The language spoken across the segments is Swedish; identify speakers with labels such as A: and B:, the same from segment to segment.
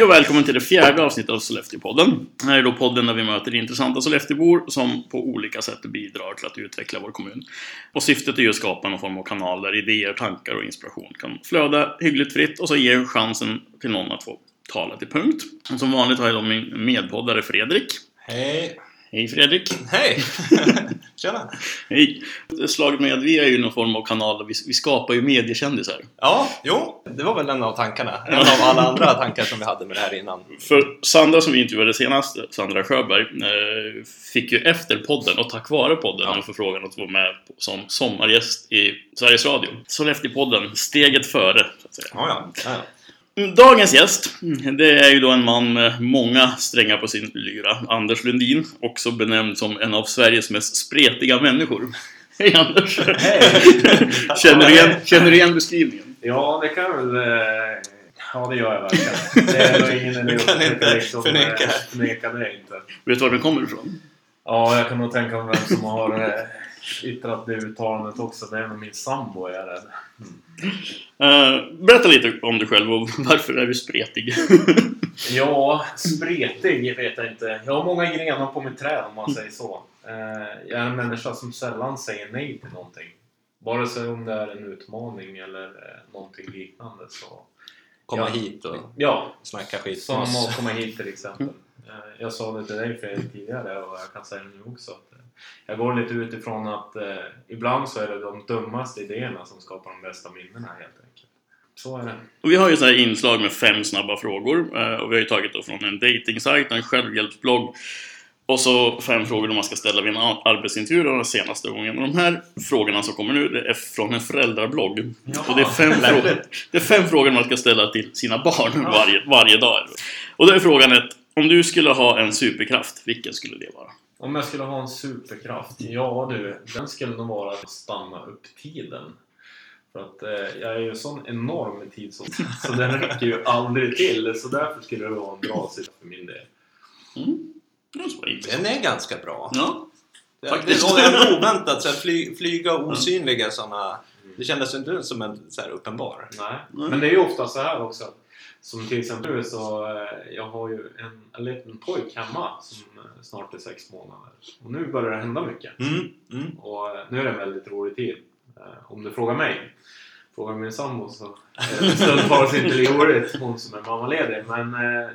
A: Hej och välkommen till det fjärde avsnittet av Sollefteåpodden. Det här är då podden där vi möter intressanta Sollefteåbor som på olika sätt bidrar till att utveckla vår kommun. Och syftet är ju att skapa någon form av kanal där idéer, tankar och inspiration kan flöda hyggligt fritt och så ge chansen till någon att få tala till punkt. Och som vanligt har jag då min medpoddare Fredrik.
B: Hej!
A: Hej Fredrik!
B: Hej! Tjena!
A: Hej! Slaget med att vi är ju någon form av kanal vi, vi skapar ju mediekändisar.
B: Ja, jo, det var väl en av tankarna. En av alla andra tankar som vi hade med det här innan.
A: För Sandra som vi intervjuade senast, Sandra Sjöberg, eh, fick ju efter podden och tack vare podden
B: Ja.
A: en förfrågan att vara med som sommargäst i Sveriges Radio. Sollefteå-podden, steget före, så att säga.
B: Ja, ja. ja, ja.
A: Dagens gäst, det är ju då en man med många strängar på sin lyra. Anders Lundin, också benämnd som en av Sveriges mest spretiga människor. Hej Anders!
C: Hej!
A: Känner du igen, känner du igen beskrivningen?
C: Ja, det kan jag väl... eh, Ja, det gör jag verkligen. Det är nog ingen idé att
B: inte
C: liksom,
B: förneka.
C: eh, förneka det inte.
A: Vet du var den kommer ifrån?
C: Ja, jag kan nog tänka mig vem som har eh, yttrat det uttalandet också. Det är nog min sambo, är jag rädd.
A: Eh, berätta lite om dig själv och varför är du spretig?
C: Ja, spretig vet jag inte. Jag har många grenar på mitt träd om man säger så. Eh, Jag är en människa som sällan säger nej till någonting. Vare sig om det är en utmaning eller eh, någonting liknande. Så,
B: Komma
C: Ja.
B: hit och
C: ja,
B: snacka skit med
C: Som att komma hit till exempel. Eh, Jag sa det till dig Fredrik tidigare och jag kan säga det nu också. Att eh, jag går lite utifrån att eh, ibland så är det de dummaste idéerna som skapar de bästa minnena helt enkelt. Så är det.
A: Och vi har ju så här inslag med fem snabba frågor. eh, Och vi har ju tagit då från en datingsajt, en självhjälpsblogg och så fem frågor man ska ställa vid en ar- arbetsintervju den senaste gången. Och de här frågorna som kommer nu, det är från en föräldrablogg.
C: Ja,
A: och det är, fem frågor, det är fem frågor man ska ställa till sina barn varje, varje dag. Och då är frågan ett, om du skulle ha en superkraft, vilken skulle det vara?
C: Om jag skulle ha en superkraft? Ja du, den skulle nog vara att stanna upp tiden. För att eh, jag är ju sån enorm tid så, den räcker ju aldrig till. Så därför skulle det vara en bra sitta för min del.
A: Mm.
B: Den är ganska bra.
A: Ja. Faktiskt.
B: det var oväntat. Så här, fly, flyga osynliga sådana... Det kändes inte som en så här uppenbar.
C: Nej.
A: Nej.
C: Men det är ju ofta så här också. Som till exempel nu så, eh, jag har ju en, en liten pojk hemma som eh, snart är sex månader. Och nu börjar det hända mycket.
B: Mm, mm.
C: Och eh, nu är det en väldigt rolig tid. Om du frågar mig, frågar min sambo så är det stundtals inte roligt, hon som är mammaledig. Men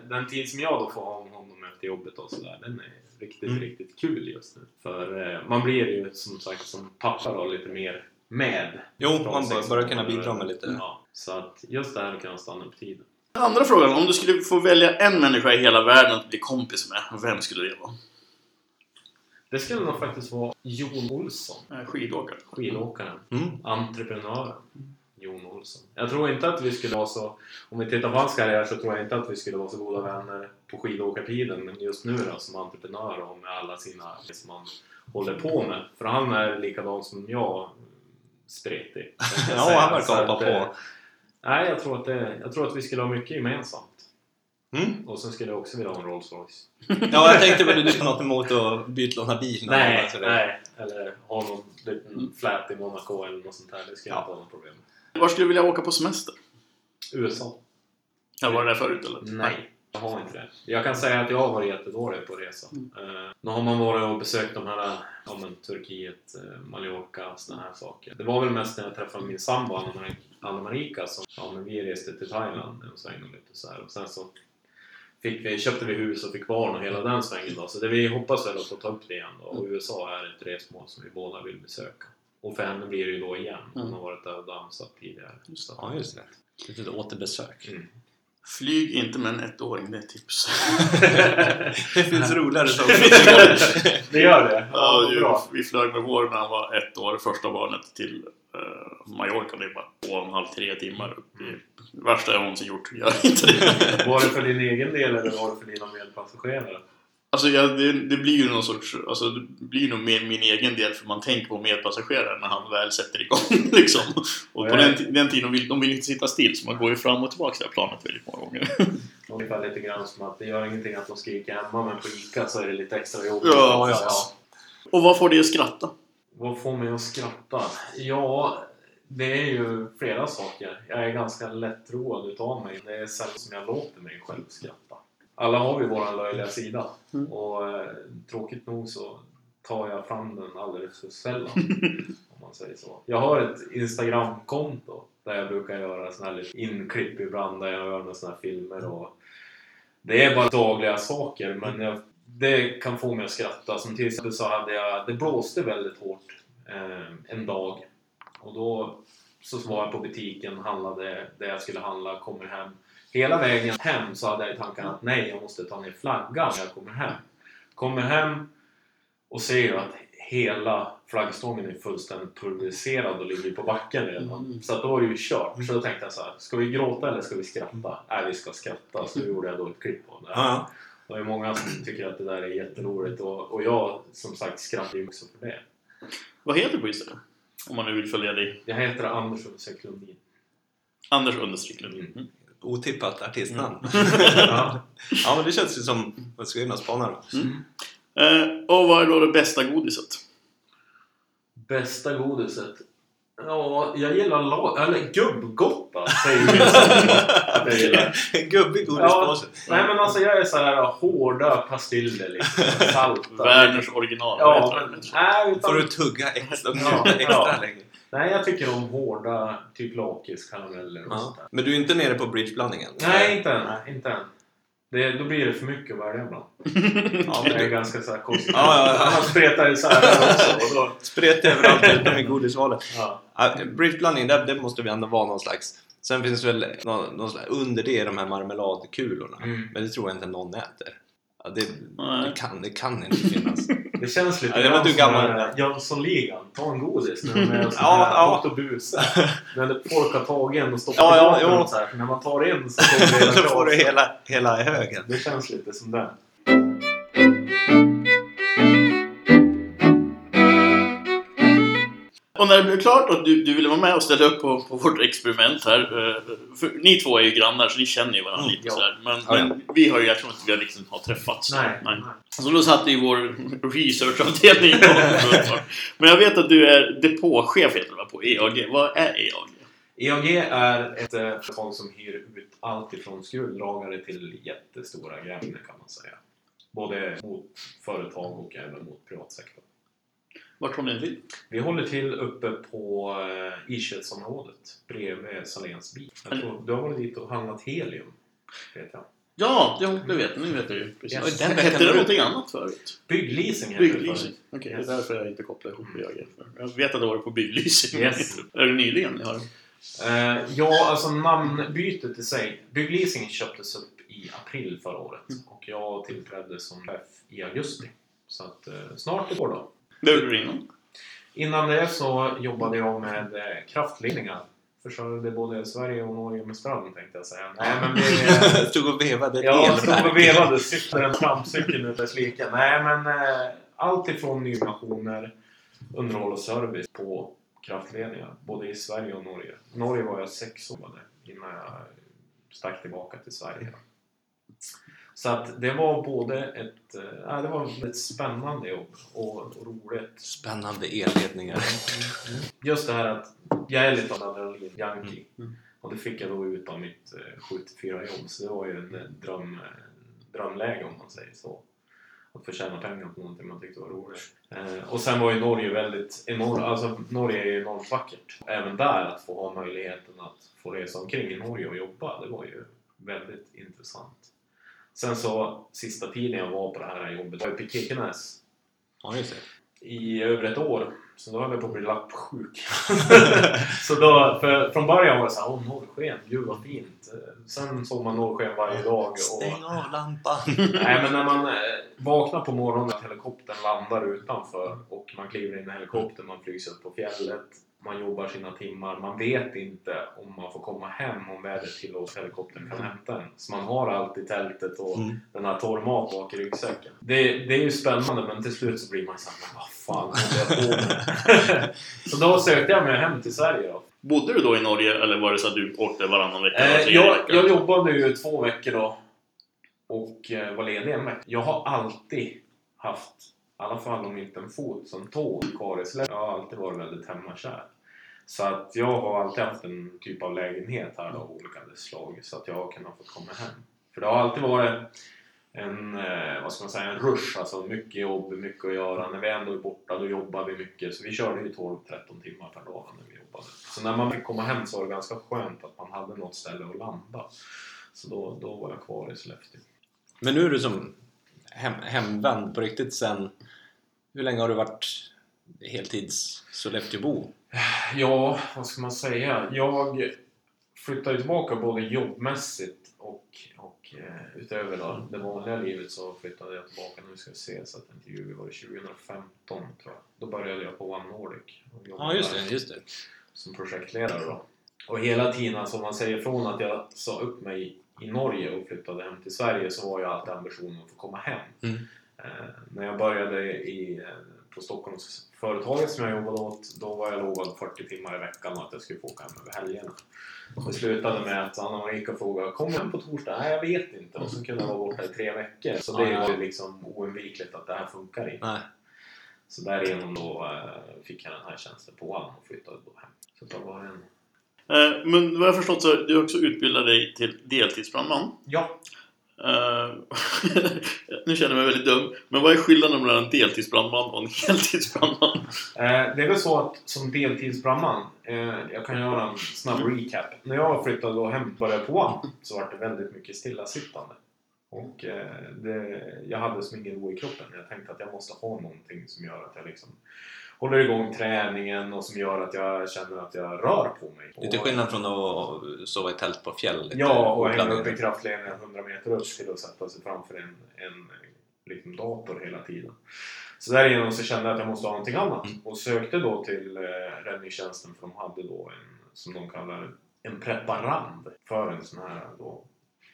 C: den tid som jag då får ha om honom efter jobbet och sådär, den är riktigt,
B: Mm.
C: riktigt kul just nu. För man blir ju som sagt som pappa då lite mer med.
B: Jo, man börjar kunna bidra med lite...
C: Ja, så att just det här att kunna stanna upp tiden.
A: Andra frågan, om du skulle få välja en människa i hela världen att bli kompis med, vem skulle det vara?
C: Det skulle nog faktiskt vara Jon Olsson,
A: Eh, Skidåkare.
C: skidåkaren,
B: Mm.
C: entreprenören. Jon Olsson. Jag tror inte att vi skulle vara så, om vi tittar på hans karriär så tror jag inte att vi skulle vara så goda vänner på skidåkartiden. Men just nu då som entreprenör och med alla sina som han håller på med. För han är likadan som jag, spretig.
B: Ja, han verkar hoppa
C: att, eh,
B: på.
C: Nej, jag tror, att det, jag tror att vi skulle ha mycket gemensamt.
B: Mm.
C: Och sen skulle jag också vilja ha en Rolls Royce.
B: Ja, jag tänkte väl du har något emot att byta låna bil?
C: Nej, nej. Eller ha någon liten flat i Monaco eller något sånt här. Det skulle jag
B: Ja.
C: inte ha något problem.
A: Var skulle du vilja åka på semester?
C: USA?
A: Har du varit där förut eller?
C: Nej, jag har inte det. Jag kan säga att jag har varit jättedålig på resa. Eh, nu har man varit och besökt de här, ja men Turkiet, eh, Mallorca, såna här saker. Det var väl mest när jag träffade min sambo Marika, Anna Marika som, ja men vi reste till Thailand och svängde lite så här. Och sen så fick vi, köpte vi hus och fick barn och hela den svängen då. Så det vi hoppas väl att få ta upp det igen då. Och USA är ett resmål som vi båda vill besöka. Och för henne blir det ju då igen. Hon
A: Mm.
C: har varit där och dansat tidigare. Så.
B: Ja, just det. Ett litet återbesök.
C: Mm.
A: Flyg inte med en ettåring, det är ett tips.
B: Det finns roligare saker.
C: det gör det?
A: Ja,
C: Ja, bra.
A: vi flög med vår när han var ett år, första barnet, till uh, Mallorca. Det är bara två och en halv, tre timmar upp i... Det värsta jag någonsin gjort. Gör inte det.
C: Var det för din egen del eller var det för dina medpassagerare?
A: Alltså, ja, det, det blir ju någon sorts... Alltså, det blir nog mer min egen del för man tänker på medpassageraren när han väl sätter igång. Liksom. Och på den, den tiden vill de vill inte sitta still så man går ju fram och tillbaka här planet väldigt många gånger.
C: Ungefär lite grann som att det gör ingenting att de skriker hemma men på ICA så är det lite extra jobbigt.
A: Ja, ja, ja. Och vad får dig att skratta?
C: Vad får mig att skratta? Ja, det är ju flera saker. Jag är ganska lättroad utav mig. Det är sällan som jag låter mig själv skratta. Alla har vi våran löjliga sida.
A: Mm.
C: Och eh, tråkigt nog så tar jag fram den alldeles för sällan. om man säger så. Jag har ett Instagramkonto där jag brukar göra såna här lite inklipp ibland där jag gör några såna här filmer och det är bara dagliga saker men jag, det kan få mig att skratta. Som till exempel så hade jag, det blåste väldigt hårt eh, en dag och då så var jag på butiken, handlade det jag skulle handla, kommer hem. Hela vägen hem så hade jag i tanken att nej, jag måste ta ner flaggan när jag kommer hem. Kommer hem och ser att hela flaggstången är fullständigt pulveriserad och ligger på backen redan.
A: Mm.
C: Så att då var det ju kört. Så då tänkte jag så här, ska vi gråta eller ska vi skratta? Nej, vi ska skratta. Så då gjorde jag då ett klipp på det.
B: Ja.
C: Det är många som tycker att det där är jätteroligt och, och jag som sagt skrattar ju också för det.
A: Vad heter du på Instagram? Om man nu vill följa dig.
C: Jag heter Anders Lundin.
A: Anders Lundin. Mm.
B: Otippat artistnamn.
C: Ja.
B: ja, men det känns ju som... Vad ska och spana då?
A: Eh, och vad är då det bästa godiset?
C: Bästa godiset? Ja, jag gillar la- eller gubbgotta säger jag
B: gubbig godispåse.
C: Nej men alltså jag är så här hårda pastiller liksom. Salta.
A: Världens original.
C: Ja, men, nej, utan,
B: Får du tugga extra,
C: Ja,
B: extra
C: ja.
B: länge.
C: Nej, jag tycker om hårda typ lakritskarameller och
B: Ja.
C: sånt där.
B: Men du är inte nere på bridgeblandningen?
C: Nej, inte än. Inte än. Det, då blir det för mycket att välja bland.
B: Ja, men
C: är
B: du
C: ganska så här konstig.
B: Ja, ja, ja.
C: Man spretar isär där också. Och då,
B: spretar överallt utom i godisvalet.
C: ja.
B: Bridgeblandning, det, det måste vi ändå vara någon slags... Sen finns det väl någon, någon slags, under det de här marmeladkulorna.
C: Mm.
B: Men det tror jag inte någon äter. Ja, det, det, kan, det kan inte finnas.
C: Det känns lite
B: Ja, det var
C: grann
B: du
C: som här Jönssonligan. Ta en godis när de är så
B: Ja,
C: här
B: ja.
C: och busar. När folk har tagit en och stoppat
B: Ja, ja,
C: den så här. När man tar en så kommer det
B: Då
C: hela
B: får du hela, hela högen.
C: Det känns lite som det.
A: Och när det blev klart att du, du ville vara med och ställa upp på, på vårt experiment här. eh, För ni två är ju grannar så ni känner ju varandra
B: Mm,
A: lite
C: ja.
A: sådär. Men,
B: Ja, ja.
A: men vi har ju, jag tror inte vi har liksom har träffats.
C: Nej.
A: Nej. Så då satt i vår researchavdelning och- Men jag vet att du är depåchef heter det på EAG. Vad är EAG?
C: EAG är ett eh, företag som hyr ut allt ifrån skruvdragare till jättestora grävningar kan man säga. Både mot företag och även mot privatsektorn.
A: Vart håller ni till?
C: Vi håller till uppe på eh, Iskötsområdet bredvid Saléns bil. Jag tror, du har varit dit och handlat helium. Vet jag.
A: Ja, det, det vet ni. vet jag ju. Precis.
C: Yes.
B: Den
A: Hette det någonting annat förut?
C: Byggleasing heter det
A: Byggleasing?
C: förut.
A: Okej,
C: Yes.
A: det är därför jag inte kopplar ihop EAG. Jag vet att det var på byggleasing.
C: Yes.
A: är det nyligen ni har
C: Eh, ja, alltså namnbytet i sig. Byggleasing köptes upp i april förra året
A: Mm.
C: och jag tillträdde som chef i augusti. Så att, eh, snart ett år då.
A: Det gjorde du innan?
C: Innan det så jobbade jag med eh, kraftledningar. Försörjde både Sverige och Norge med ström tänkte jag säga. Nej, men det,
B: Stod och vevade ett
C: Ja, stod och vevade, cyklade en trampcykel ut dess like. Nej, men eh, allt ifrån nymationer, underhåll och service på kraftledningar, både i Sverige och Norge. Norge var jag sex år innan jag stack tillbaka till Sverige. Så att det var både ett, eh, det var ett spännande jobb och, och roligt.
B: Spännande elledningar.
C: Just det här att jag är lite av en adrenalin-junkie.
A: Mm.
C: Och det fick jag då ut av mitt eh, 74-jobb. Så det var ju en eh, dröm, eh, drömläge om man säger så. Att få tjäna pengar på någonting man tyckte var roligt. Eh, och sen var ju Norge väldigt enormt, alltså Norge är ju enormt vackert. Även där att få ha möjligheten att få resa omkring i Norge och jobba, det var ju väldigt intressant. Sen så sista tiden jag var på det här jobbet var jag uppe i Kirkenes
B: Ja, just det.
C: i över ett år. Så då höll jag på att bli lappsjuk. så då, för, från början var det såhär, åh norrsken, gud vad fint. Sen såg man norrsken varje dag. Och,
B: Stäng av lampan!
C: nej, men när man eh, vaknar på morgonen att helikoptern landar utanför och man kliver in i helikoptern, man flygs upp på fjället, man jobbar sina timmar. Man vet inte om man får komma hem om vädret tillåter helikoptern kan hämta en. Så man har allt i tältet och
B: Mm.
C: den här torr mat bak i ryggsäcken. Det, det är ju spännande men till slut så blir man såhär, men vad fan håller jag på med? så då sökte jag mig hem till Sverige då.
A: Bodde du då i Norge eller var det så att du åkte varannan vecka?
C: Eh, jag, jag jobbade ju två veckor då och eh, var ledig en vecka. Jag har alltid haft, i alla fall om inte en fot, som tå kvar i släkt. Jag har alltid varit väldigt hemmakär. Så att jag har alltid haft en typ av lägenhet här av olika slag så att jag har kunnat få komma hem. För det har alltid varit en, eh, vad ska man säga, en rush, alltså mycket jobb, mycket att göra. När vi ändå är borta då jobbar vi mycket, så vi körde ju 12-13 timmar per dag när vi jobbade. Så när man fick komma hem så var det ganska skönt att man hade något ställe att landa. Så då, då var jag kvar i Sollefteå.
B: Men nu är du som hem, hemvänd på riktigt sen... Hur länge har du varit heltids Sollefteåbo?
C: Ja, vad ska man säga? Jag flyttade tillbaka både jobbmässigt och, och eh, utöver då, det vanliga livet så flyttade jag tillbaka, nu ska vi se så att jag inte ljuger, var det 2015 tror jag. Då började jag på One Nordic. och
B: Ja, just det. Just det.
C: Som projektledare då. Och hela tiden, alltså om man säger från att jag sa upp mig i Norge och flyttade hem till Sverige så var ju alltid ambitionen att få komma hem.
B: Mm.
C: Eh, när jag började i, eh, på Stockholmsföretaget som jag jobbade åt, då var jag lovad 40 timmar i veckan och att jag skulle få åka hem över helgerna. Det slutade med att Anna Marika frågade “Kom hem på torsdag?” “Nej, jag vet inte” och så kunde jag vara borta i tre veckor. Så det var ju liksom oundvikligt att det här funkar inte.
B: Nej.
C: Så därigenom då eh, fick jag den här tjänsten på One och flyttade då hem. Så det var en...
A: Eh, Men vad jag har förstått så är du också utbildad dig till deltidsbrandman.
C: Ja,
A: Eh, nu känner jag mig väldigt dum. Men vad är skillnaden mellan en deltidsbrandman och en heltidsbrandman?
C: Eh, det är väl så att som deltidsbrandman, eh, jag kan göra en snabb recap. När jag flyttade och började på så var det väldigt mycket stillasittande. Och det, jag hade som ingen ro i kroppen. Jag tänkte att jag måste ha någonting som gör att jag liksom håller igång träningen och som gör att jag känner att jag rör på mig.
B: Lite skillnad från att sova i tält på fjäll.
C: Ja, och hänga upp en kraftledning 100 meter upp till att sätta sig framför en, en liksom dator hela tiden. Så därigenom så kände jag att jag måste ha någonting annat
B: Mm.
C: och sökte då till eh, räddningstjänsten för de hade då en, som de kallar en preparand för en sån här då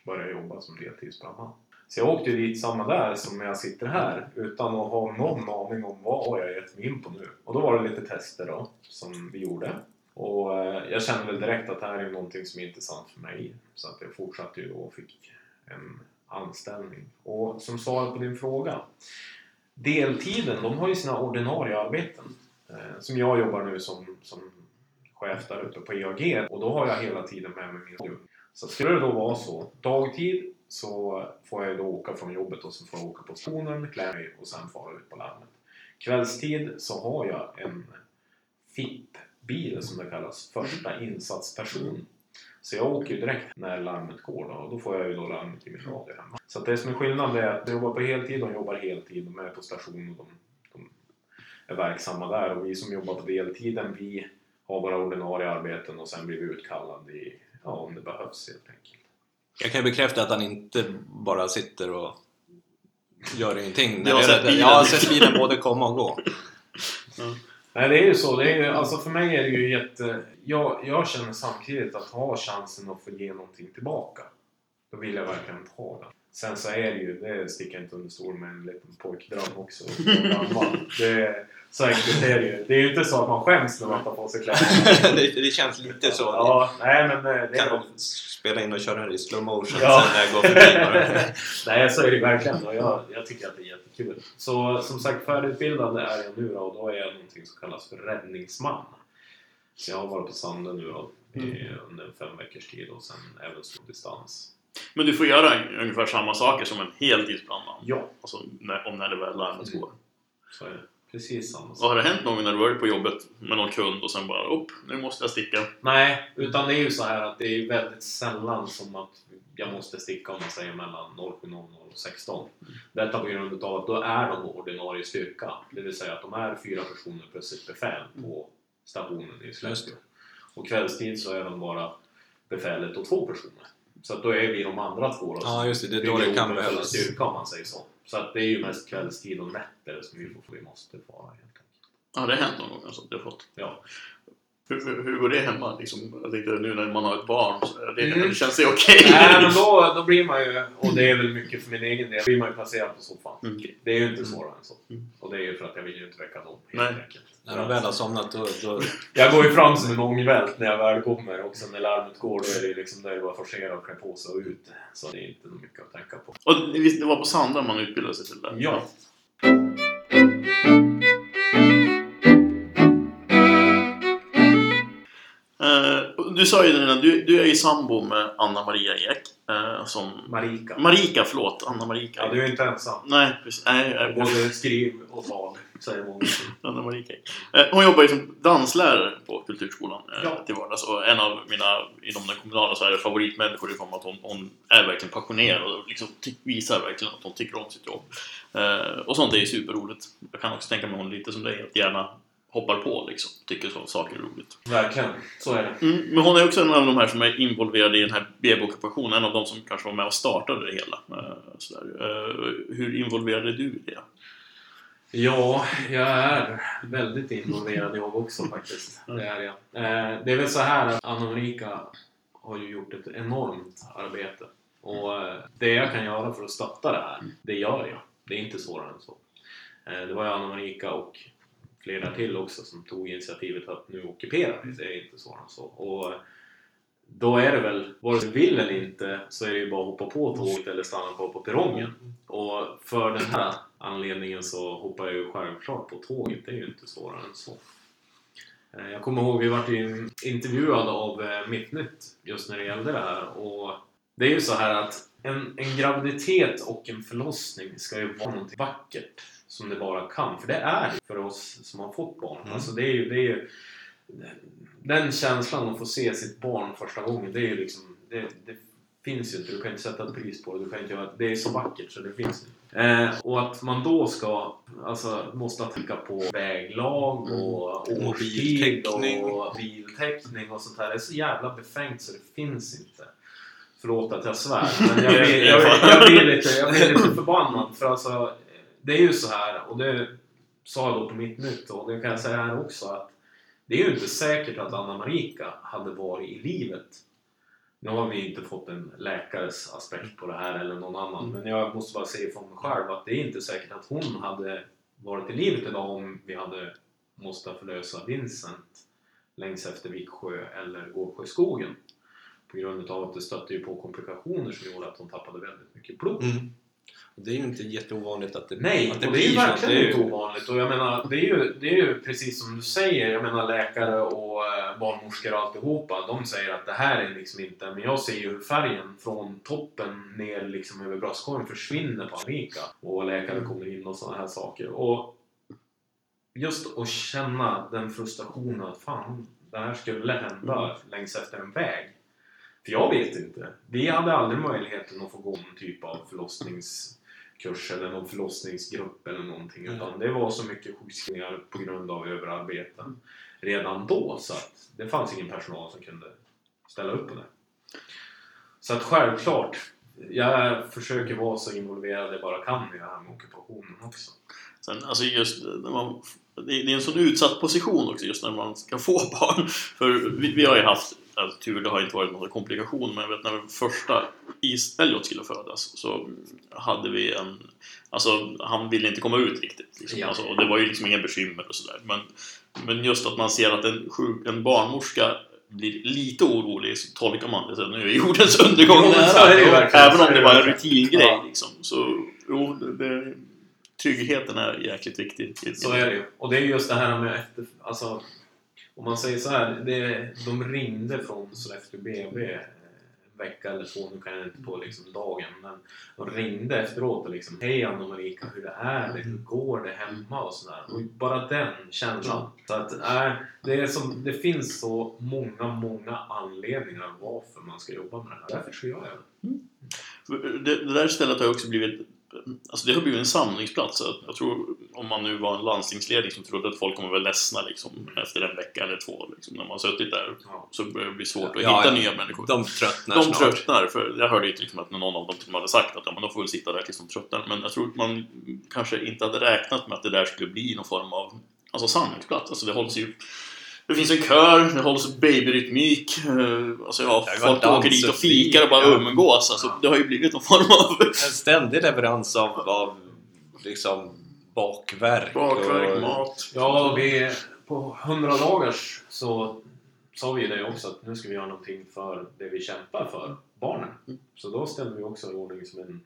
C: börja jobba som deltidsbrandman. Så jag åkte dit samma där som jag sitter här utan att ha någon aning om vad har jag gett mig in på nu. Och då var det lite tester då som vi gjorde. Och eh, jag kände väl direkt att det här är någonting som är intressant för mig. Så att jag fortsatte ju då och fick en anställning. Och som svar på din fråga. Deltiden, de har ju sina ordinarie arbeten. Eh, som jag jobbar nu som, som chef där ute på EAG. Och då har jag hela tiden med mig min jobb. Så skulle det då vara så, dagtid så får jag då åka från jobbet och så får jag åka på stationen, klä mig och sen fara ut på larmet. Kvällstid så har jag en FIP-bil som det kallas, första insatsperson. Så jag åker ju direkt när larmet går då, och då får jag ju då larmet i min radio hemma. Så det som är skillnaden är att jag jobbar på heltid, de jobbar heltid, de är på station och de, de är verksamma där. Och vi som jobbar på deltiden, vi har våra ordinarie arbeten och sen blir vi utkallade i, ja, om det behövs helt enkelt.
B: Jag kan ju bekräfta att han inte bara sitter och gör ingenting.
A: Jag har sett bilen.
B: Jag har sett bilen både komma och gå.
C: Nej, det är ju så. Det är ju, alltså för mig är det ju jätte... Jag, jag känner samtidigt att ha chansen att få ge någonting tillbaka, då vill jag verkligen ta den. Sen så är det ju, det sticker jag inte under stol med, en liten pojkdröm också. Det, så enkelt är det ju. Det är ju inte så att man skäms när man tar på sig kläderna.
B: det, det känns lite så.
C: Ja, nej men eh, det
B: kan
C: är
B: de spela in och köra det i slow motion
C: Ja.
B: sen när jag går förbi.
C: Nej, så är det verkligen och jag, jag tycker att det är jättekul. Så som sagt, färdigutbildad är jag nu då, och då är jag någonting som kallas för räddningsman. Så jag har varit på Sande nu då, i, under en fem veckors tid och sen även stor distans.
A: Men du får göra ungefär samma saker som en heltidsbrandman.
C: Ja,
A: Alltså när, om när det väl larmet
C: Mm.
A: går.
C: så är det. Precis samma sak.
A: har det hänt någon gång när du varit på jobbet med någon kund och sen bara upp, nu måste jag sticka.
C: Nej, utan det är ju så här att det är väldigt sällan som att jag måste sticka om man säger mellan 07.00 och 16. Detta på grund av att då är de ordinarie styrka. Det vill säga att de är fyra personer plus ett befäl på stationen i Skellefteå. Och kvällstid så är de bara befälet och två personer. Så att då är vi de andra två då.
B: Ja, just det. Det är då det kan behövas.
C: styrka om man säger så. Så att det är ju mest kvällstid och nätter som vi, får, vi måste fara helt enkelt.
A: Har det hänt någon gång alltså, du har fått?
C: Ja.
A: Hur, hur, hur går det hemma? Liksom, jag tänkte nu när man har ett barn, så det,
C: Mm.
A: det känns det okej?
C: Nej, men då, då blir man ju, och det är väl mycket för min egen del, blir man ju placerad på soffan.
A: Mm.
C: Det är ju inte svårare än så.
A: Mm.
C: Och det är ju för att jag vill ju inte väcka dem
A: Nej.
C: helt enkelt.
B: När de väl har somnat då... då
C: Jag går ju fram som en ångvält när jag väl kommer och sen när larmet går då är det ju liksom där det bara forcera och klä på sig och ut. Så det är inte mycket att tänka på.
A: Och det var på Sandra man utbildade sig till det?
C: Ja.
A: Du sa ju det redan, du, du är ju sambo med Anna-Maria Ek. Eh, som...
C: Marika.
A: Marika, förlåt. Anna-Marika.
C: Ja, du är inte ensam.
A: Nej, precis. Nej, jag-
C: Både skriv och tal, säger många.
A: Anna-Maria Ek. Eh, Hon jobbar ju som danslärare på Kulturskolan eh,
C: Ja.
A: till vardags. Och en av mina, inom den kommunala Sverige, favoritmänniskor i form av att hon, hon är verkligen passionerad och liksom visar verkligen att hon tycker om sitt jobb. Eh, och sånt är ju superroligt. Jag kan också tänka mig hon lite som dig, att gärna hoppar på liksom. Tycker så saker är roligt.
C: Verkligen, så är det.
A: Mm, men hon är också en av de här som är involverade i den här BB-ockupationen. En av de som kanske var med och startade det hela. Eh, sådär. Eh, hur involverad är du i det?
C: Ja, jag är väldigt involverad jag också faktiskt. Det är jag. Eh, Det är väl så här att Anna Ulrika har ju gjort ett enormt arbete. Och det jag kan göra för att stötta det här, det gör jag. Det är inte svårare än så. Det var ju Anna Ulrika och flera till också som tog initiativet att nu ockuperar vi. Det är inte svårare än så. Och då är det väl, vare sig vill eller inte, så är det ju bara att hoppa på tåget eller stanna kvar på perrongen. Och för den här anledningen så hoppar jag ju självklart på tåget. Det är ju inte svårare än så. Eh, Jag kommer ihåg, vi vart ju intervjuade av eh, Mittnytt just när det gällde det här. Och det är ju så här att en, en graviditet och en förlossning ska ju vara något vackert som det bara kan. För det är det för oss som har fått barn.
B: Mm.
C: Alltså det är ju, det är ju den känslan att få se sitt barn första gången, det är ju liksom... Det, det finns ju inte. Du kan inte sätta ett pris på det. Du kan inte göra, det är så vackert så det finns inte. Eh, och att man då ska, alltså, måste tänka på väglag och
B: Mm.
C: årstid och biltäckning och sånt här. Det är så jävla befängt så det finns inte. Förlåt att jag svär, men jag blir, jag, jag, blir lite, jag blir lite förbannad. För alltså, det är ju så här, och det sa jag då på mitt nytt och det kan jag säga här också att det är ju inte säkert att Anna Marika hade varit i livet. Nu har vi inte fått en läkares aspekt på det här eller någon annan,
B: Mm.
C: men jag måste bara säga från mig själv att det är inte säkert att hon hade varit i livet idag om vi hade måste förlösa Vincent längs efter Viksjö eller Gårdsjöskogen. På grund av att det stötte ju på komplikationer som gjorde att hon tappade väldigt mycket blod.
B: Mm. Det är ju inte jätteovanligt att det,
C: Nej,
B: att
C: det är ju
B: så.
C: verkligen
B: Det är
C: inte
B: ju-
C: ovanligt. Och jag menar, det är, ju, det är ju precis som du säger, jag menar läkare och eh, barnmorskor och alltihopa, de säger att det här är liksom inte, men jag ser ju hur färgen från toppen ner liksom över bröstkorgen försvinner på Annika. Och läkare kommer in och sådana här saker. Och just att känna den frustrationen att fan, det här skulle hända längs efter en väg. För jag vet inte. Vi hade aldrig möjligheten att få gå någon typ av förlossningskurs eller någon förlossningsgrupp eller någonting.
B: Mm.
C: Utan det var så mycket sjukskrivningar på grund av överarbete redan då så att det fanns ingen personal som kunde ställa upp på det. Så att självklart, jag försöker vara så involverad jag bara kan i det här med ockupationen också.
A: Sen, alltså just när man, det är det är en sån utsatt position också just när man ska få barn. För vi, vi har ju haft alltså, tur, det har inte varit några komplikationer, men jag vet när första Is Elliot skulle födas så hade vi en... Alltså han ville inte komma ut riktigt. Liksom.
C: Ja.
A: Alltså, och det var ju liksom inga bekymmer och sådär. Men, men just att man ser att en, sjuk, en barnmorska blir lite orolig så tolkar man det så nu är jordens undergång
C: Jo,
A: nära.
C: verkligen,
A: Även om det är en rutingrej
C: Ja.
A: liksom. Så jo, det, det, tryggheten är jäkligt viktig.
C: Så är det ju. Och det är just det här med efter... Alltså, om man säger så här, det, de ringde från Sollefteå BB vecka eller två, nu kan jag inte på liksom dagen, men de ringde efteråt och liksom Hej Anna Marika, hur det är det? Hur går det hemma? Och sådär. Och bara den känslan. Så att, äh, det, är som, det finns så många, många anledningar varför man ska jobba med det här. Därför så gör jag det.
A: För Det, det där stället har också blivit Alltså det har blivit en samlingsplats. Jag- tror om man nu var en landstingsledning som trodde att folk kommer vara ledsna liksom, efter en vecka eller två. Liksom, när man har suttit där
C: Ja.
A: så börjar det bli svårt att
B: Ja,
A: hitta
B: ja.
A: nya människor.
B: De tröttnar
A: De
B: snart.
A: tröttnar, för jag hörde ju exempel att någon av dem till hade sagt att ja, men de får väl sitta där tills de tröttnar. Men jag tror att man kanske inte hade räknat med att det där skulle bli någon form av alltså, samlingsplats. Alltså det hålls ju det finns en kör, det hålls babyrytmik, eh, alltså ja, folk
B: dans
A: åker dit och fikar och bara umgås. Alltså, det har ju blivit någon form av
B: En ständig leverans av, av liksom bakverk.
A: bakverk,
B: och,
A: mat.
C: Ja, vi, på 100 dagars så sa vi det också att nu ska vi göra någonting för det vi kämpar för, barnen. Så då ställde vi också i ordning som en,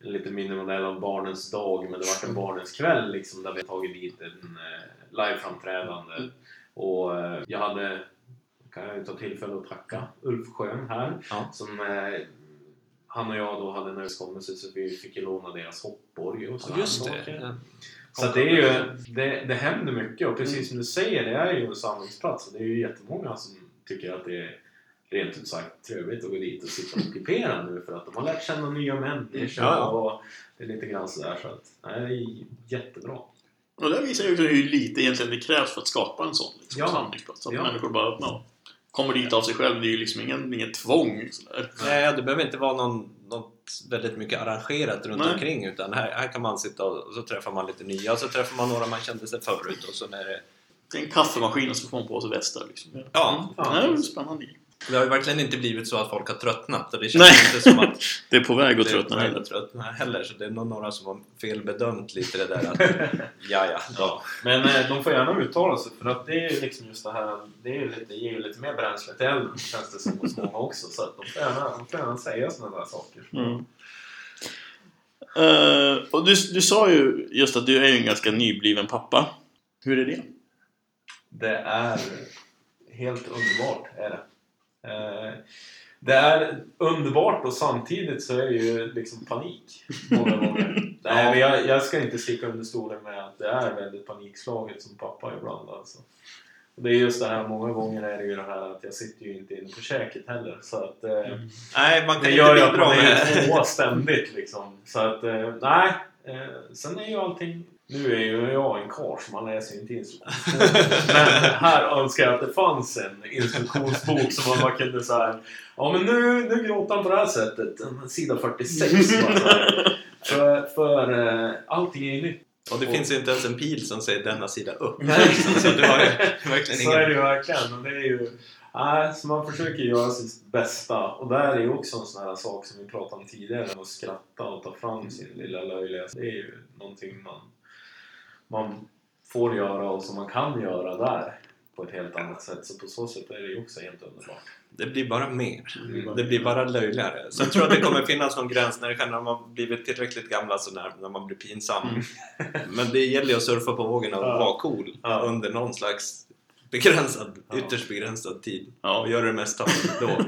C: en liten minimodell av barnens dag, men det var en barnens kväll liksom, där vi tagit dit en eh, liveframträdande. Och eh, jag hade kan jag ta tillfälle att tacka Ulf Schön här.
B: Ja.
C: Som, eh, han och jag då hade en överenskommelse så vi fick ju låna deras hoppborg och så
B: Ja, just det. Ja.
C: Så det är ju, det, det händer mycket och precis som du säger, det är ju en samlingsplats och det är ju jättemånga som tycker att det är rent ut sagt trevligt att gå dit och sitta och ockupera nu för att de har lärt känna nya människor
B: Ja, ja.
C: och det är lite grann sådär så att, nej, det är jättebra.
A: Och det visar ju hur lite egentligen det krävs för att skapa en sån liksom,
C: Ja.
A: samlingsplats. Att
C: Ja.
A: människor bara ja, kommer dit av sig själv. Det är ju liksom ingen, inget tvång. Sådär.
B: Nej, det behöver inte vara någon, något väldigt mycket arrangerat runt
A: Nej.
B: omkring utan här, här kan man sitta och, så träffar man lite nya och så träffar man några man kände sig förut och så när det...
A: Det är en kaffemaskin och så får man på sig västar. Liksom.
B: Ja,
C: Ja.
A: det är spännande.
B: Det har ju verkligen inte blivit så att folk har tröttnat och det känns
A: Nej.
B: inte som att
A: Det är på väg att tröttna heller.
B: att tröttna heller så det är nog några som har felbedömt lite det där att ja, ja.
C: Ja. Men eh, de får gärna uttala sig för att det är ju liksom just det här, det, är ju lite, ger ju lite mer bränsle till elden känns det som hos många också. Så att de får gärna, de får gärna säga sådana där saker.
A: Mm. Eh, och du, du sa ju just att du är ju en ganska nybliven pappa. Hur är det?
C: Det är helt underbart, är det. Eh, Det är underbart och samtidigt så är det ju liksom panik många gånger. Nej, men jag, jag ska inte sticka under stolen med att det är väldigt panikslaget som pappa ibland alltså. Och det är just det här, många gånger är det ju det här att jag sitter ju inte inne på käket heller. Så att, eh,
B: Nej, man kan
C: det
B: inte
C: gör ju att man är tvåa ständigt liksom. Så att, eh, nej. Eh, sen är ju allting... Nu är ju jag en karl så man läser inte instruktionsbok. Men här önskar jag att det fanns en instruktionsbok som man bara kunde säga Ja men nu, nu gråter han på det här sättet. Sida 46 bara så här. För, för eh, allting är ju nytt.
B: Och det finns inte ens en pil som säger denna sida upp.
C: Nej.
B: Så du har ju verkligen
C: Så är det
B: ingen...
C: ju verkligen. Och det är ju, nej, så man försöker göra sitt bästa. Och där är ju också en sån här sak som vi pratade om tidigare. Att skratta och ta fram sin lilla löjlighet. Det är ju någonting man, man får göra och som man kan göra där. På ett helt annat sätt. Så på så sätt är det ju också helt underbart.
B: Det blir bara mer.
C: Mm.
B: Det blir bara löjligare. Tror jag att det kommer finnas någon gräns när, det när man blivit tillräckligt gamla så när, när man blir pinsam. Men det gäller ju att surfa på vågen och
C: Ja.
B: vara cool
C: Ja.
B: under någon slags begränsad,
C: Ja.
B: ytterst begränsad tid.
A: Ja.
B: Och göra det mesta då.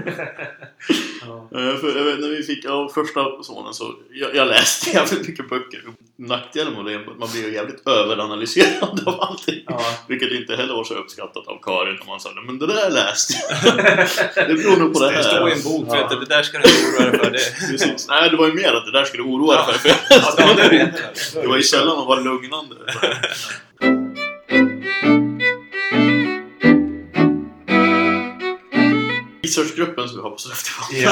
C: Ja.
A: Eh, För, jag vet, när vi fick av första sonen så jag, jag läste jävligt mycket böcker. Nackdelen med det är att man blir jävligt överanalyserad av allting.
C: Ja.
A: Vilket inte heller var så uppskattat av Karin när man sa men det där läste jag. det beror nog på det här.
B: Det står i en bok,
C: Ja.
B: vet du, det där ska du inte oroa dig för. Det,
A: Precis. Nej, det var ju mer att det där skulle du oroa dig
B: Ja.
A: för.
B: ja, Det
A: var ju sällan man var lugnande. Researchgruppen som vi har på Sollefteåpodden.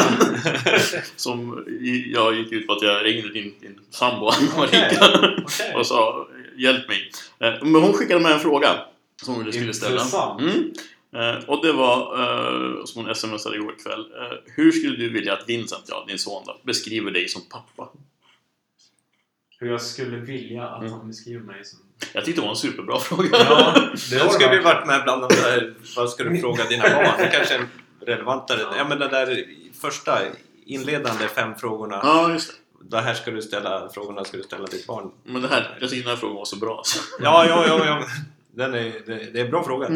C: Ja.
A: Som jag gick ut på att jag ringde din, din sambo. Marika
C: Okej.
A: och sa hjälp mig. Eh, Men hon skickade med en fråga som du skulle ställa. Mm. Eh, Och det var, eh, som hon smsade igår kväll. Hur skulle du vilja att Vincent, ja din son då, beskriver dig som pappa?
C: Hur jag skulle vilja att
A: Mm.
C: han beskriver mig som...
A: Jag tyckte det var en superbra fråga.
C: Ja, det
B: skulle ju varit med bland de där, vad ska du fråga dina barn? Det kanske är relevantare.
C: Ja.
B: Ja men den där första inledande fem frågorna.
A: Ja, just det.
B: Det här ska du ställa, frågorna ska du ställa ditt barn.
A: Men det här, jag tyckte den här frågan var så bra. Så.
B: Ja, ja, ja, ja. Den är, det, det är en bra fråga.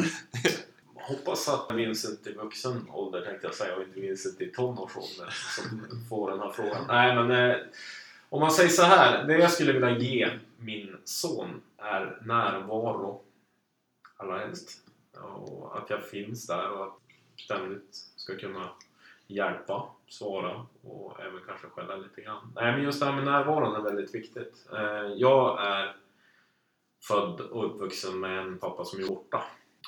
C: Hoppas att Vincent i vuxen ålder tänkte jag säga och inte Vincent i tonårsålder som får den här frågan. Nej men eh, om man säger så här. Det jag skulle vilja ge min son är närvaro. Allra helst. Och att jag finns där och att ständigt ska kunna hjälpa, svara och även kanske skälla lite grann. Nej men just det här med närvaron är väldigt viktigt. Eh, jag är född och uppvuxen med en pappa som är borta.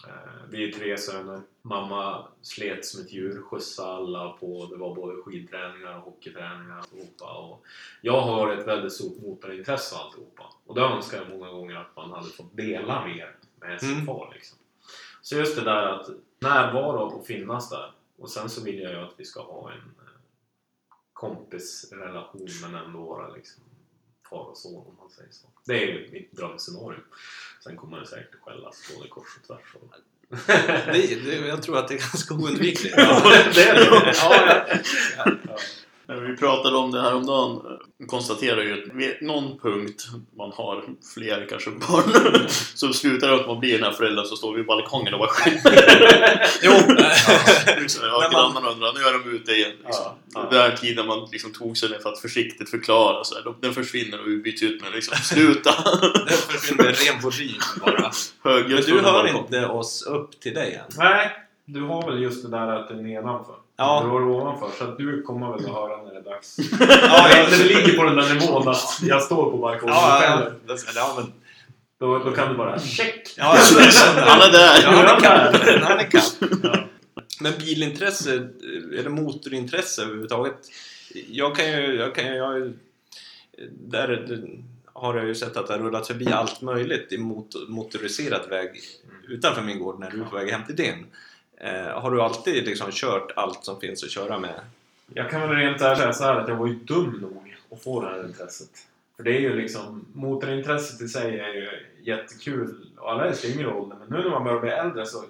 C: Eh, Vi är tre söner. Mamma slet som ett djur, skjutsade alla på, det var både skidträningar och hockeyträningar och alltihopa. Och jag har ett väldigt stort motorintresse alltihopa. Och det önskar jag många gånger att man hade fått dela mer med sin
B: Mm.
C: far. Liksom. Så just det där att närvara och finnas där. Och sen så vill jag ju att vi ska ha en eh, kompisrelation men ändå vara liksom far och son om man säger så. Det är ju mitt drömscenario. Sen kommer det säkert skällas både kors och tvärs. Och...
B: Det, det, jag tror att det är ganska oundvikligt.
C: Ja, det är det. Ja, ja. Ja.
A: Men vi pratade om det här om dagen. Vi konstaterar ju att vid någon punkt man har fler kanske barn så slutar det att man blir den här föräldern som står vid balkongen och bara skäller.
B: Jo!
A: liksom, ja,
B: Men man-
A: grannarna undrar, nu är de ute igen. Liksom.
C: Ja, ja.
A: Den här tiden man liksom tog sig ner för att försiktigt förklara så här, den försvinner och vi byts ut med liksom, sluta!
B: Det försvinner ren volym bara. Men du hör inte oss upp till dig än?
C: Nej, du har väl just det där att det är nedanför.
B: Ja.
C: Du har det ovanför, så att du kommer väl att höra när det är dags.
B: Ja,
C: Ja,
B: jag-
C: det ligger på den där nivån att jag står på balkongen
B: Ja, ja, ja. ja, men...
C: Då, då kan du bara check!
B: Ja,
A: Han är där!
B: Ja, han är kapp.
C: där.
B: Han är kapp.
C: Ja.
B: Men bilintresse, eller motorintresse överhuvudtaget. Jag kan ju, jag kan ju, jag, där har jag ju sett att det har rullat förbi allt möjligt i mot, motoriserad väg utanför min gård när du är på väg hem till din. Eh, har du alltid liksom kört allt som finns att köra med?
C: Jag kan väl rent ärligt säga så här att jag var ju dum nog att få det här intresset. För det är ju liksom, motorintresset i sig är ju jättekul och alla älskar yngre ålder men nu när man börjar bli äldre så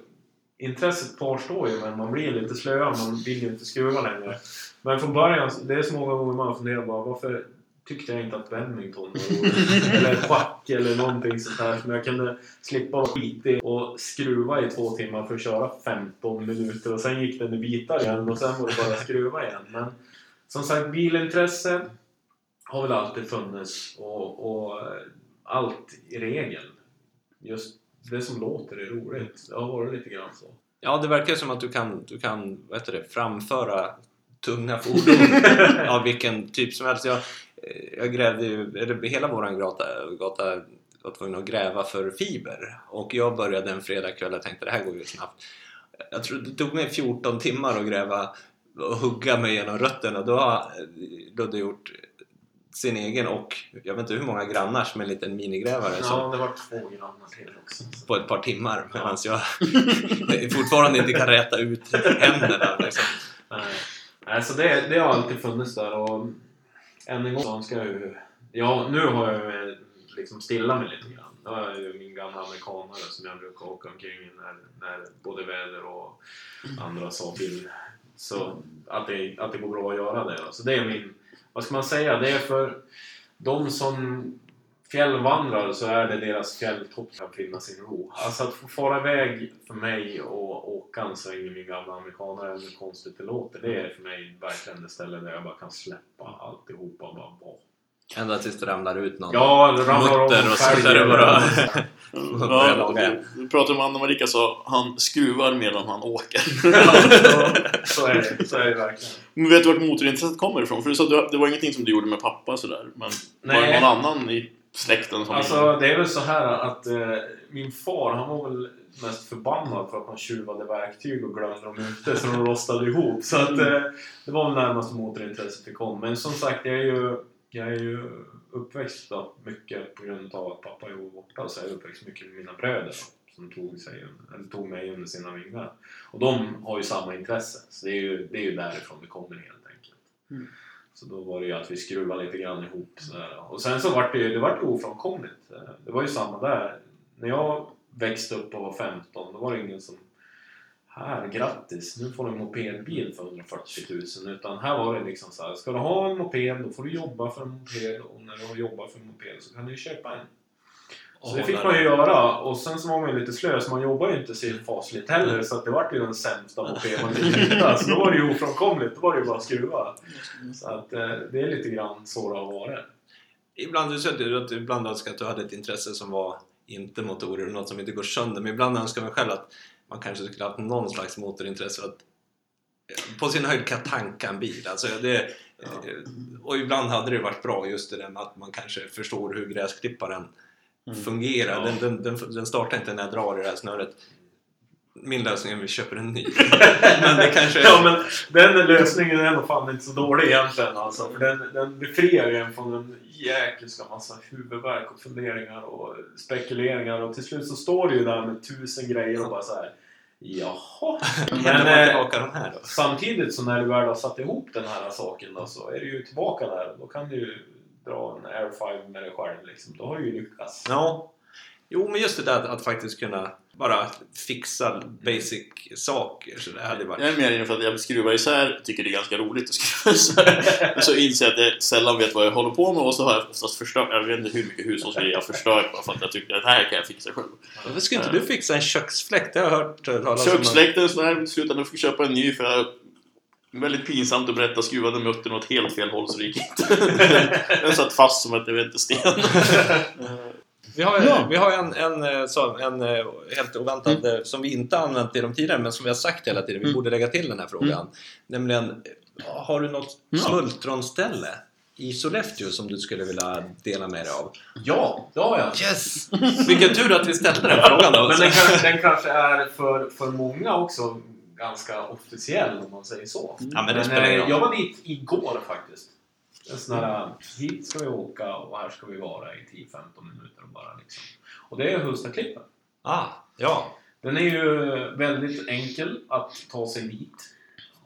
C: intresset kvarstår ju men man blir lite slöare, man vill ju inte skruva längre. Men från början, det är så många gånger man funderar bara varför tyckte jag inte att badminton eller schack eller någonting sånt här som jag kunde slippa vara skitig och skruva i två timmar för att köra 15 minuter och sen gick den i bitar igen och sen var det bara att skruva igen. Men som sagt, bilintresse har väl alltid funnits och, och allt i regel. Just det som låter är roligt. Det har varit lite grann så.
B: Ja, det verkar som att du kan, du kan vad heter det, framföra tunga fordon av vilken typ som helst. Jag, jag grävde ju, eller hela våran gata, gata var tvungen att gräva för fiber och jag började en fredagkväll och tänkte det här går ju snabbt. Jag tror det tog mig 14 timmar att gräva och hugga mig genom rötterna. Då har Ludde gjort sin egen och jag vet inte hur många grannars med en liten minigrävare som
C: Ja, det var två grannar till också.
B: på ett par timmar medan jag fortfarande inte kan räta ut händerna. Liksom.
C: Nej, så det, det har alltid funnits där och än en gång så önskar jag ju... Ja, nu har jag ju liksom stilla mig lite grann. Då har jag ju min gamla amerikanare som jag brukar åka omkring när, när både väder och andra saker vill. Så att det, att det går bra att göra det. då. Så det är min... Vad ska man säga? Det är för de som fjällvandrar så är det deras fjälltopp kan finna sin ro. Alltså att få fara iväg för mig och åka en sväng i min gamla amerikanare, hur konstigt det låter, det är för mig verkligen det ställe där jag bara kan släppa alltihopa och bara vara.
B: Ända tills det ramlar ut någon
C: Ja,
B: mutter och så är det bara...
A: Ja, du pratade om Anna Marika sa han skruvar medan han åker.
C: Ja, så, så är det. Så är det verkligen.
A: Men vet du vart motorintresset kommer ifrån? För du sa att det var ingenting som du gjorde med pappa sådär. Men var det
C: Nej.
A: någon annan i släkten som...
C: Alltså det är väl så här att eh, min far han var väl mest förbannad för att man tjuvade verktyg och glömde dem ute så de rostade ihop. Så att eh, det var väl närmast motorintresset det kom. Men som sagt, jag är ju, jag är ju uppväxt då, mycket på grund av att pappa jobbade borta. Så jag är uppväxt mycket med mina bröder som tog, sig, eller tog mig under sina vingar. Och de har ju samma intresse. Så det är ju, det är ju därifrån det kommer helt enkelt.
A: Mm.
C: Så då var det ju att vi skruvade lite grann ihop sådär. Och sen så vart det ju, det vart ofrånkomligt. Det var ju samma där. När jag växte upp och var 15, då var det ingen som här, grattis, nu får du en mopedbil för 140 000. Utan här var det liksom så här, ska du ha en moped då får du jobba för en moped och när du har jobbat för en moped så kan du ju köpa en. Så det fick man ju göra och sen så var man ju lite slö så man jobbar ju inte så fasligt heller så att det vart ju den sämsta moped man kunde hitta. Så då var det ju ofrånkomligt, då var det ju bara att skruva. Så att eh, det är lite grann så det har varit.
B: Ibland, du sa att du ibland önskar att du hade ett intresse som var inte motorer, något som inte går sönder. Men ibland önskar man själv att man kanske skulle ha haft någon slags motorintresse. Att eh, på sin höjd kan tanka en bil. Alltså det,
C: Ja.
B: eh, Och ibland hade det varit bra just det där med att man kanske förstår hur gräsklipparen
A: Mm.
B: fungerar.
C: Ja.
B: Den, den, den, den startar inte när jag drar i det här snöret. Min lösning är att vi köper en ny. men det kanske...
C: Ja men den lösningen är nog fan inte så dålig egentligen alltså. För den, den befriar ju en från en jäkelska massa huvudvärk och funderingar och spekuleringar och till slut så står du ju där med tusen grejer och bara så här. Jaha.
B: Men,
C: eh? Samtidigt så när du väl har satt ihop den här saken då så är du ju tillbaka där. Då kan du ju dra en Air 5 med dig själv liksom. Då har du ju lyckats.
B: Ja, Jo, men just det där att, faktiskt kunna bara fixa basic saker. Så det hade varit...
A: Jag är mer inne för att jag skruvar isär, tycker det är ganska roligt att skruva isär. Men så inser jag att jag sällan vet vad jag håller på med och så har jag oftast förstört, jag vet inte hur mycket hushållsgrejer jag förstört bara för att jag tycker att det här kan jag fixa själv.
B: Varför skulle inte du fixa en köksfläkt? Det har jag hört talas om.
A: Köksfläkten så här, slutade jag fick köpa en ny för jag Väldigt pinsamt att berätta, skruvade muttern åt helt fel håll så det gick inte. Den satt fast som att det var inte sten.
B: Vi har,
A: Ja.
B: vi har en, en, eh, så, en eh, helt oväntad eh, som vi inte använt i de tidigare men som vi har sagt hela tiden. Vi
A: Mm.
B: borde lägga till den här frågan. Nämligen, eh, har du något
A: Ja.
B: smultronställe i Sollefteå som du skulle vilja dela med dig av?
C: Ja, det har jag.
B: Yes! Vilken tur att vi ställde den frågan då.
C: Men den, kanske, den kanske är för, för många också ganska officiell om man säger så.
B: Ja, men det spelar ingen
C: eh, jag var dit igår faktiskt. En sån här, hit ska vi åka och här ska vi vara i 10-15 minuter och bara liksom. Och det är Hustadklippen.
B: Ah, ja.
C: Den är ju väldigt enkel att ta sig dit.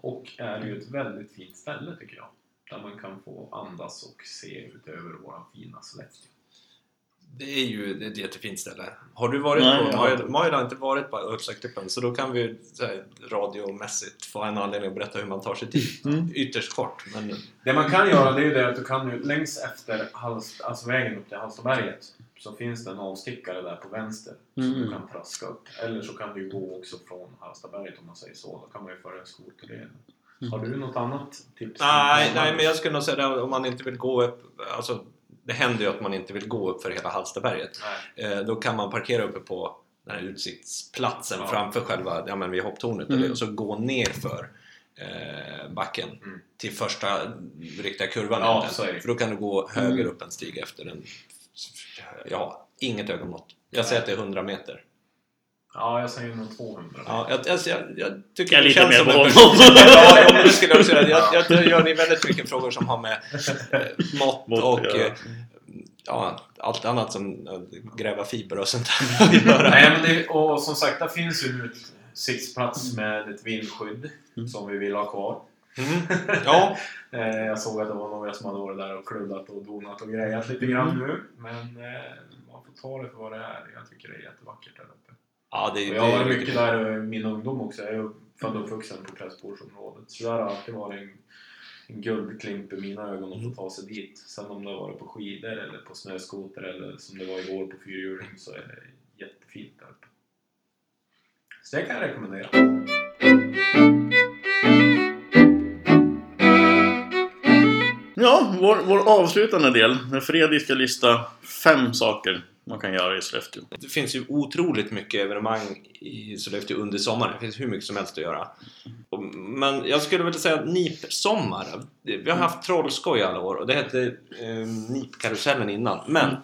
C: Och är ju ett väldigt fint ställe tycker jag. Där man kan få andas och se ut över våran fina Sollefteå.
B: Det är ju ett jättefint ställe. Har du varit
A: Nej,
B: på... Maja
A: har-
B: inte varit på Uppsaklippen så då kan vi så här, radiomässigt få en anledning att berätta hur man tar sig dit.
A: Mm.
B: Ytterst kort, men...
C: Det man kan göra det är ju det att du kan ju längs efter Hals, alltså vägen upp till Hallstaberget så finns det en avstickare där på vänster som
A: Mm.
C: du kan traska upp. Eller så kan du gå också från Hallstaberget om man säger så. Då kan man ju föra en skoterled. Har du något annat tips?
B: Nej, nej, men jag skulle nog säga det om man inte vill gå upp... Alltså, det händer ju att man inte vill gå upp för hela Hallstaberget. Eh, då kan man parkera uppe på den här utsiktsplatsen
C: Ja.
B: framför själva, ja men vid hopptornet
A: Mm.
B: och, det, och så gå ner för eh, backen
C: Mm.
B: till första riktiga kurvan
C: Ja.
B: För då kan du gå höger
A: Mm.
B: upp en stig efter en... Ja, inget ögonmått. Jag säger att det är 100 meter.
C: Ja, jag säger nog 200.
B: Ja, jag, jag, jag, jag tycker
A: Jag
B: det känns
A: mer
B: som en person- ja, ja, men det skulle jag också. Jag, jag, jag gör ni väldigt mycket frågor som har med eh, mått
A: Mått,
B: och
A: ja.
B: eh, ja, allt annat som gräva fiber och sånt där.
C: Nej, men det, och som sagt, där finns ju nu ett sittplats med ett vindskydd
A: Mm.
C: som vi vill ha kvar.
B: Mm. Ja,
C: Eh, jag såg att det var några som hade varit där och kluddat och donat och grejat lite grann nu. Men eh, man får ta det för vad det är. Jag tycker det är jättevackert där uppe.
B: Ja det,
C: jag
B: det,
C: mycket där i min ungdom också. Jag är född och uppvuxen på Prästgårdsområdet. Så där har alltid varit en, en guldklimp i mina ögon att få ta sig dit. Sen om det har varit på skidor eller på snöskoter eller som det var igår på fyrhjuling så är det jättefint där uppe. Så det kan jag rekommendera.
A: Ja, vår, vår avslutande del. När Fredrik ska lista fem saker man kan göra i Sollefteå.
B: det finns ju otroligt mycket evenemang i Sollefteå under sommaren. Det finns hur mycket som helst att göra. Men jag skulle vilja säga NIP-sommar. Vi har haft trollskoj alla år och det hette eh, NIP-karusellen innan. Men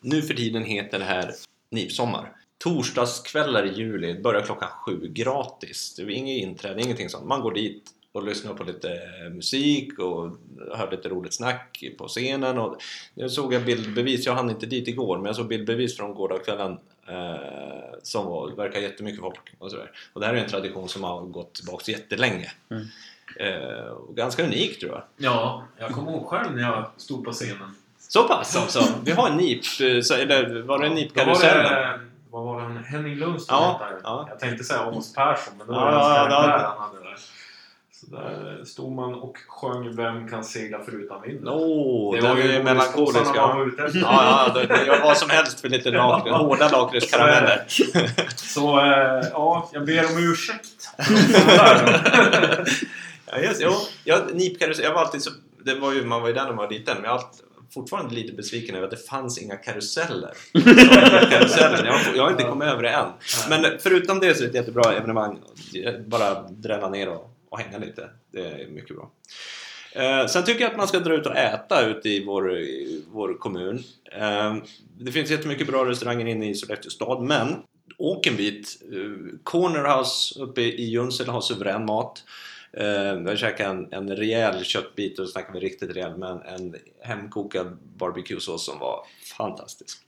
B: nu för tiden heter det här NIP-sommar. Torsdagskvällar i juli, börjar klockan sju, gratis. Det är inget inträde, ingenting sånt. Man går dit och lyssnar på lite musik och hör lite roligt snack på scenen. Och jag såg jag bildbevis, jag hann inte dit igår, men jag såg bildbevis från gårdagskvällen eh, som var, verkar jättemycket folk. Och, sådär. och det här är en tradition som har gått tillbaka jättelänge.
A: Mm.
B: Eh, och ganska unik tror jag.
C: Ja, jag kommer ihåg själv när jag stod på scenen.
B: Så pass alltså! Vi har en NIP, eh, eller var det NIP-karusellen?
C: det, vad var det han, Henning Lundström
B: Ja,
C: hette.
B: ja.
C: Jag tänkte säga Amos Persson, men det
B: Ja,
C: var
B: ja,
C: karaktär
B: ja.
C: han hade där. Där stod man och sjöng Vem kan segla förutan vinden?
B: Åh,
C: det var ju
B: är melankolisk.
C: godisgossarna
B: Ja,
C: man var ute efter.
B: ja, ja det, det vad som helst för lite lak, hårda lakritskarameller.
C: Så eh, ja, jag ber om ursäkt.
B: Ja, just, jo, jag, NIP-karusell, jag var alltid så, det var ju, man var ju där när man var liten, men jag alltid, fortfarande lite besviken över att det fanns inga karuseller. Karusellen. Jag, har- jag har inte kommit över det än. Men förutom det så är det ett jättebra evenemang. Bara drälla ner och, och hänga lite. Det är mycket bra. Eh, sen tycker jag att man ska dra ut och äta ute i vår, i vår kommun. Eh, det finns jättemycket bra restauranger inne i Sollefteå stad, men åk en bit. Eh, Cornerhouse uppe i Junsele har suverän mat. Eh, vi jag käkade en, en rejäl köttbit, och snackar vi riktigt rejäl, men en hemkokad barbecuesås som var fantastisk.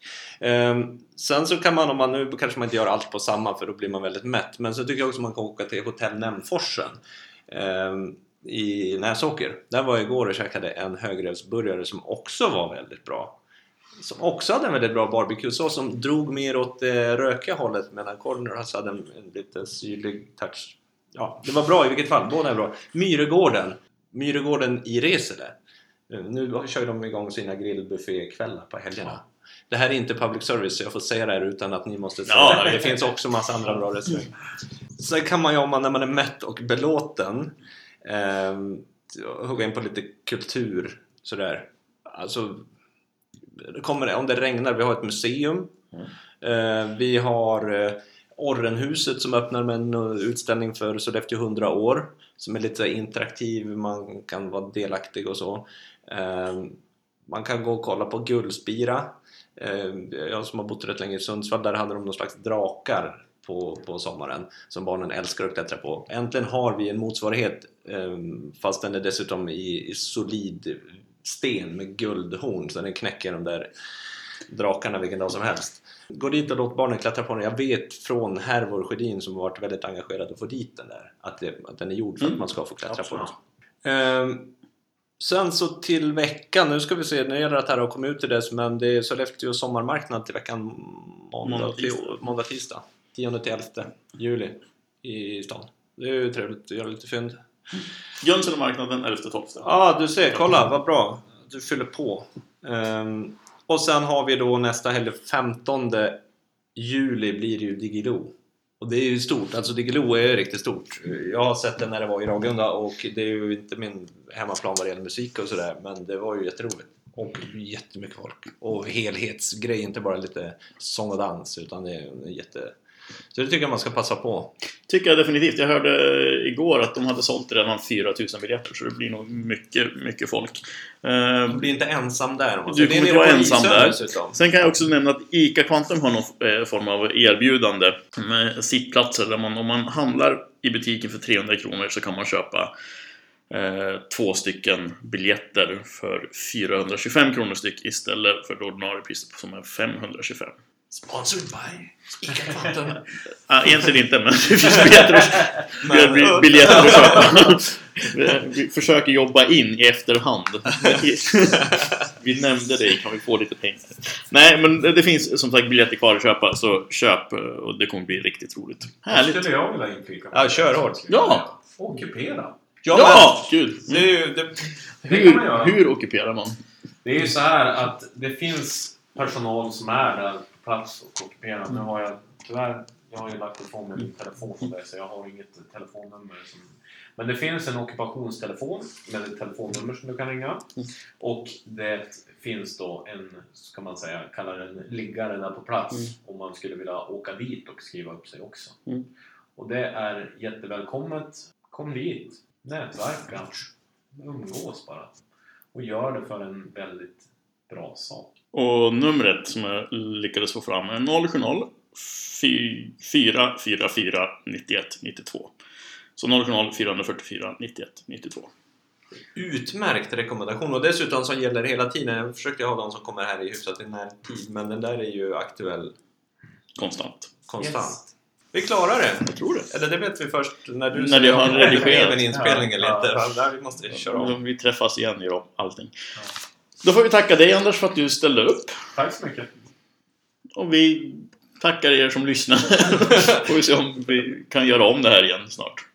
B: Eh, sen så kan man, om man nu kanske man inte gör allt på samma för då blir man väldigt mätt, men så tycker jag också man kan åka till Hotell Nämforsen i Näsåker. Där var jag igår och käkade en högrevsburgare som också var väldigt bra. som också hade en väldigt bra barbecue-sås som drog mer åt det rökiga hållet medan Corners hade en, en lite syrlig touch. Ja, det var bra i vilket fall. Båda är bra. Myregården. Myregården i Resele. Eh, Nu kör de igång sina grillbuffékvällar på helgerna. Det här är inte public service så jag får säga det här utan att ni måste säga
A: Ja.
B: det. Det finns också massa andra bra restauranger. Sen kan man ju om man, när man är mätt och belåten eh, hugga in på lite kultur sådär. Alltså, det kommer, om det regnar, vi har ett museum. Eh, vi har eh, Orrenhuset som öppnar med en eh, utställning för Sollefteå 100 år. Som är lite interaktiv, man kan vara delaktig och så. Eh, man kan gå och kolla på Gullspira ehm, jag som har bott rätt länge i Sundsvall, där hade de någon slags drakar på, på sommaren som barnen älskar att klättra på. Äntligen har vi en motsvarighet eh, fast den är dessutom i, i solid sten med guldhorn så den knäcker de där drakarna vilken dag som helst. Gå dit och låt barnen klättra på den. Jag vet från Hervor Sjödin som har varit väldigt engagerad att få dit den där att, det, att den är gjord för att
A: Mm.
B: man ska få klättra
A: Absolut.
B: på den. Ehm, sen så till veckan, nu ska vi se, nu gäller det att här har kommit ut till dess men det är Sollefteå sommarmarknad till veckan måndag,
A: Måndag, tisdag.
B: måndag tisdag 10 till 11 juli i stan. Det är ju trevligt att göra lite fynd.
A: Jönselemarknaden 11-12.
B: Ja, ah, du ser. Kolla, vad bra. Du fyller på. Ehm, och sen har vi då nästa helg, 15 juli, blir det ju Digilo. Och det är ju stort. Alltså Digilo är riktigt stort. Jag har sett det när det var i Ragunda och det är ju inte min hemmaplan vad det gäller musik och sådär. Men det var ju jätteroligt. Och jättemycket folk. Och helhetsgrej, inte bara lite sång och dans utan det är jätte... Så det tycker jag man ska passa på.
A: Tycker jag definitivt. Jag hörde igår att de hade sålt redan 4000 biljetter så det blir nog mycket, mycket folk. Eh,
B: Du blir inte ensam där. man
A: Du kommer inte vara ensam där.
B: dessutom.
A: Sen kan jag också nämna att ICA Quantum har någon eh, form av erbjudande med sittplatser där man om man handlar i butiken för 300 kronor så kan man köpa eh, två stycken biljetter för 425 kronor styck istället för det ordinarie priset som är 525.
B: Sponsored by Ica Quantum.
A: Ah, egentligen inte, men det finns biljetter att, biljetter köpa. Vi- försöker jobba in i efterhand. Vi nämnde det, kan vi få lite pengar? Nej, men det det finns som sagt biljetter kvar att köpa, så köp och det kommer bli riktigt roligt. Härligt!
C: skulle jag vilja inflika.
B: Ja, kör hårt.
A: Ja!
C: Ockupera.
A: Ja! Gud!
B: men Det är ju... Det,
C: Det kan man
A: Hur,
C: göra.
A: hur ockuperar man?
C: Det är ju så här att det finns personal som är där på plats och ockuperar. Nu har jag tyvärr, jag har ju lagt ifrån mig min telefon och det, så jag har inget telefonnummer. Som, men det finns en ockupationstelefon med ett telefonnummer som du kan ringa. Och det finns då en, ska man säga, kalla den liggare där på plats
A: Mm.
C: om man skulle vilja åka dit och skriva upp sig också.
A: Mm.
C: Och det är jättevälkommet. Kom dit, nätverka, umgås bara. Och gör det för en väldigt bra sak.
A: Och numret som jag lyckades få fram är 070 444 91 92. Så 070 444 91 92.
B: utmärkt rekommendation och dessutom som gäller hela tiden. Jag försökte ha de som kommer här i hyfsat i närtid men den där är ju aktuell
A: Konstant.
B: konstant.
C: Yes.
B: Vi klarar det!
A: Jag tror det.
B: Eller det vet vi först när du
A: När du har redigerat.
B: blev en inspelning eller
C: Ja,
B: inte.
C: ja.
B: Där vi måste köra om.
A: Vi träffas igen om allting. Då får vi tacka dig Anders för att du ställde upp.
C: Tack så mycket!
A: Och vi tackar er som lyssnar. får vi se om vi kan göra om det här igen snart.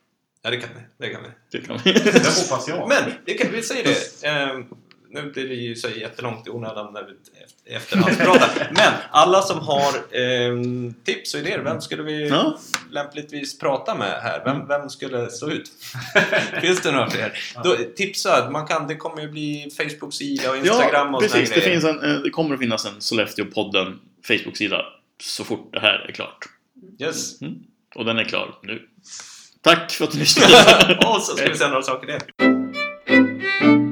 B: Ja, det kan vi. Det kan vi.
A: Det kan vi.
C: Det hoppas jag.
B: Men, det kan, vi säger det. Ehm, nu blir det ju så jättelångt i onödan när vi efter- efterhandspratar. Men alla som har ehm, tips och idéer, vem skulle vi
A: Ja.
B: lämpligtvis prata med här? Vem, vem skulle stå ut? Finns det några fler? Då, tipsa, man kan, det kommer ju bli Facebook-sida och Instagram
A: Ja,
B: och
A: precis. Det, finns en, eh, det kommer att finnas en Sollefteå-podden Facebook-sida så fort det här är klart.
B: Yes.
A: Och den är klar nu. Tack för att du lyssnade.
B: och så ska vi säga några saker till.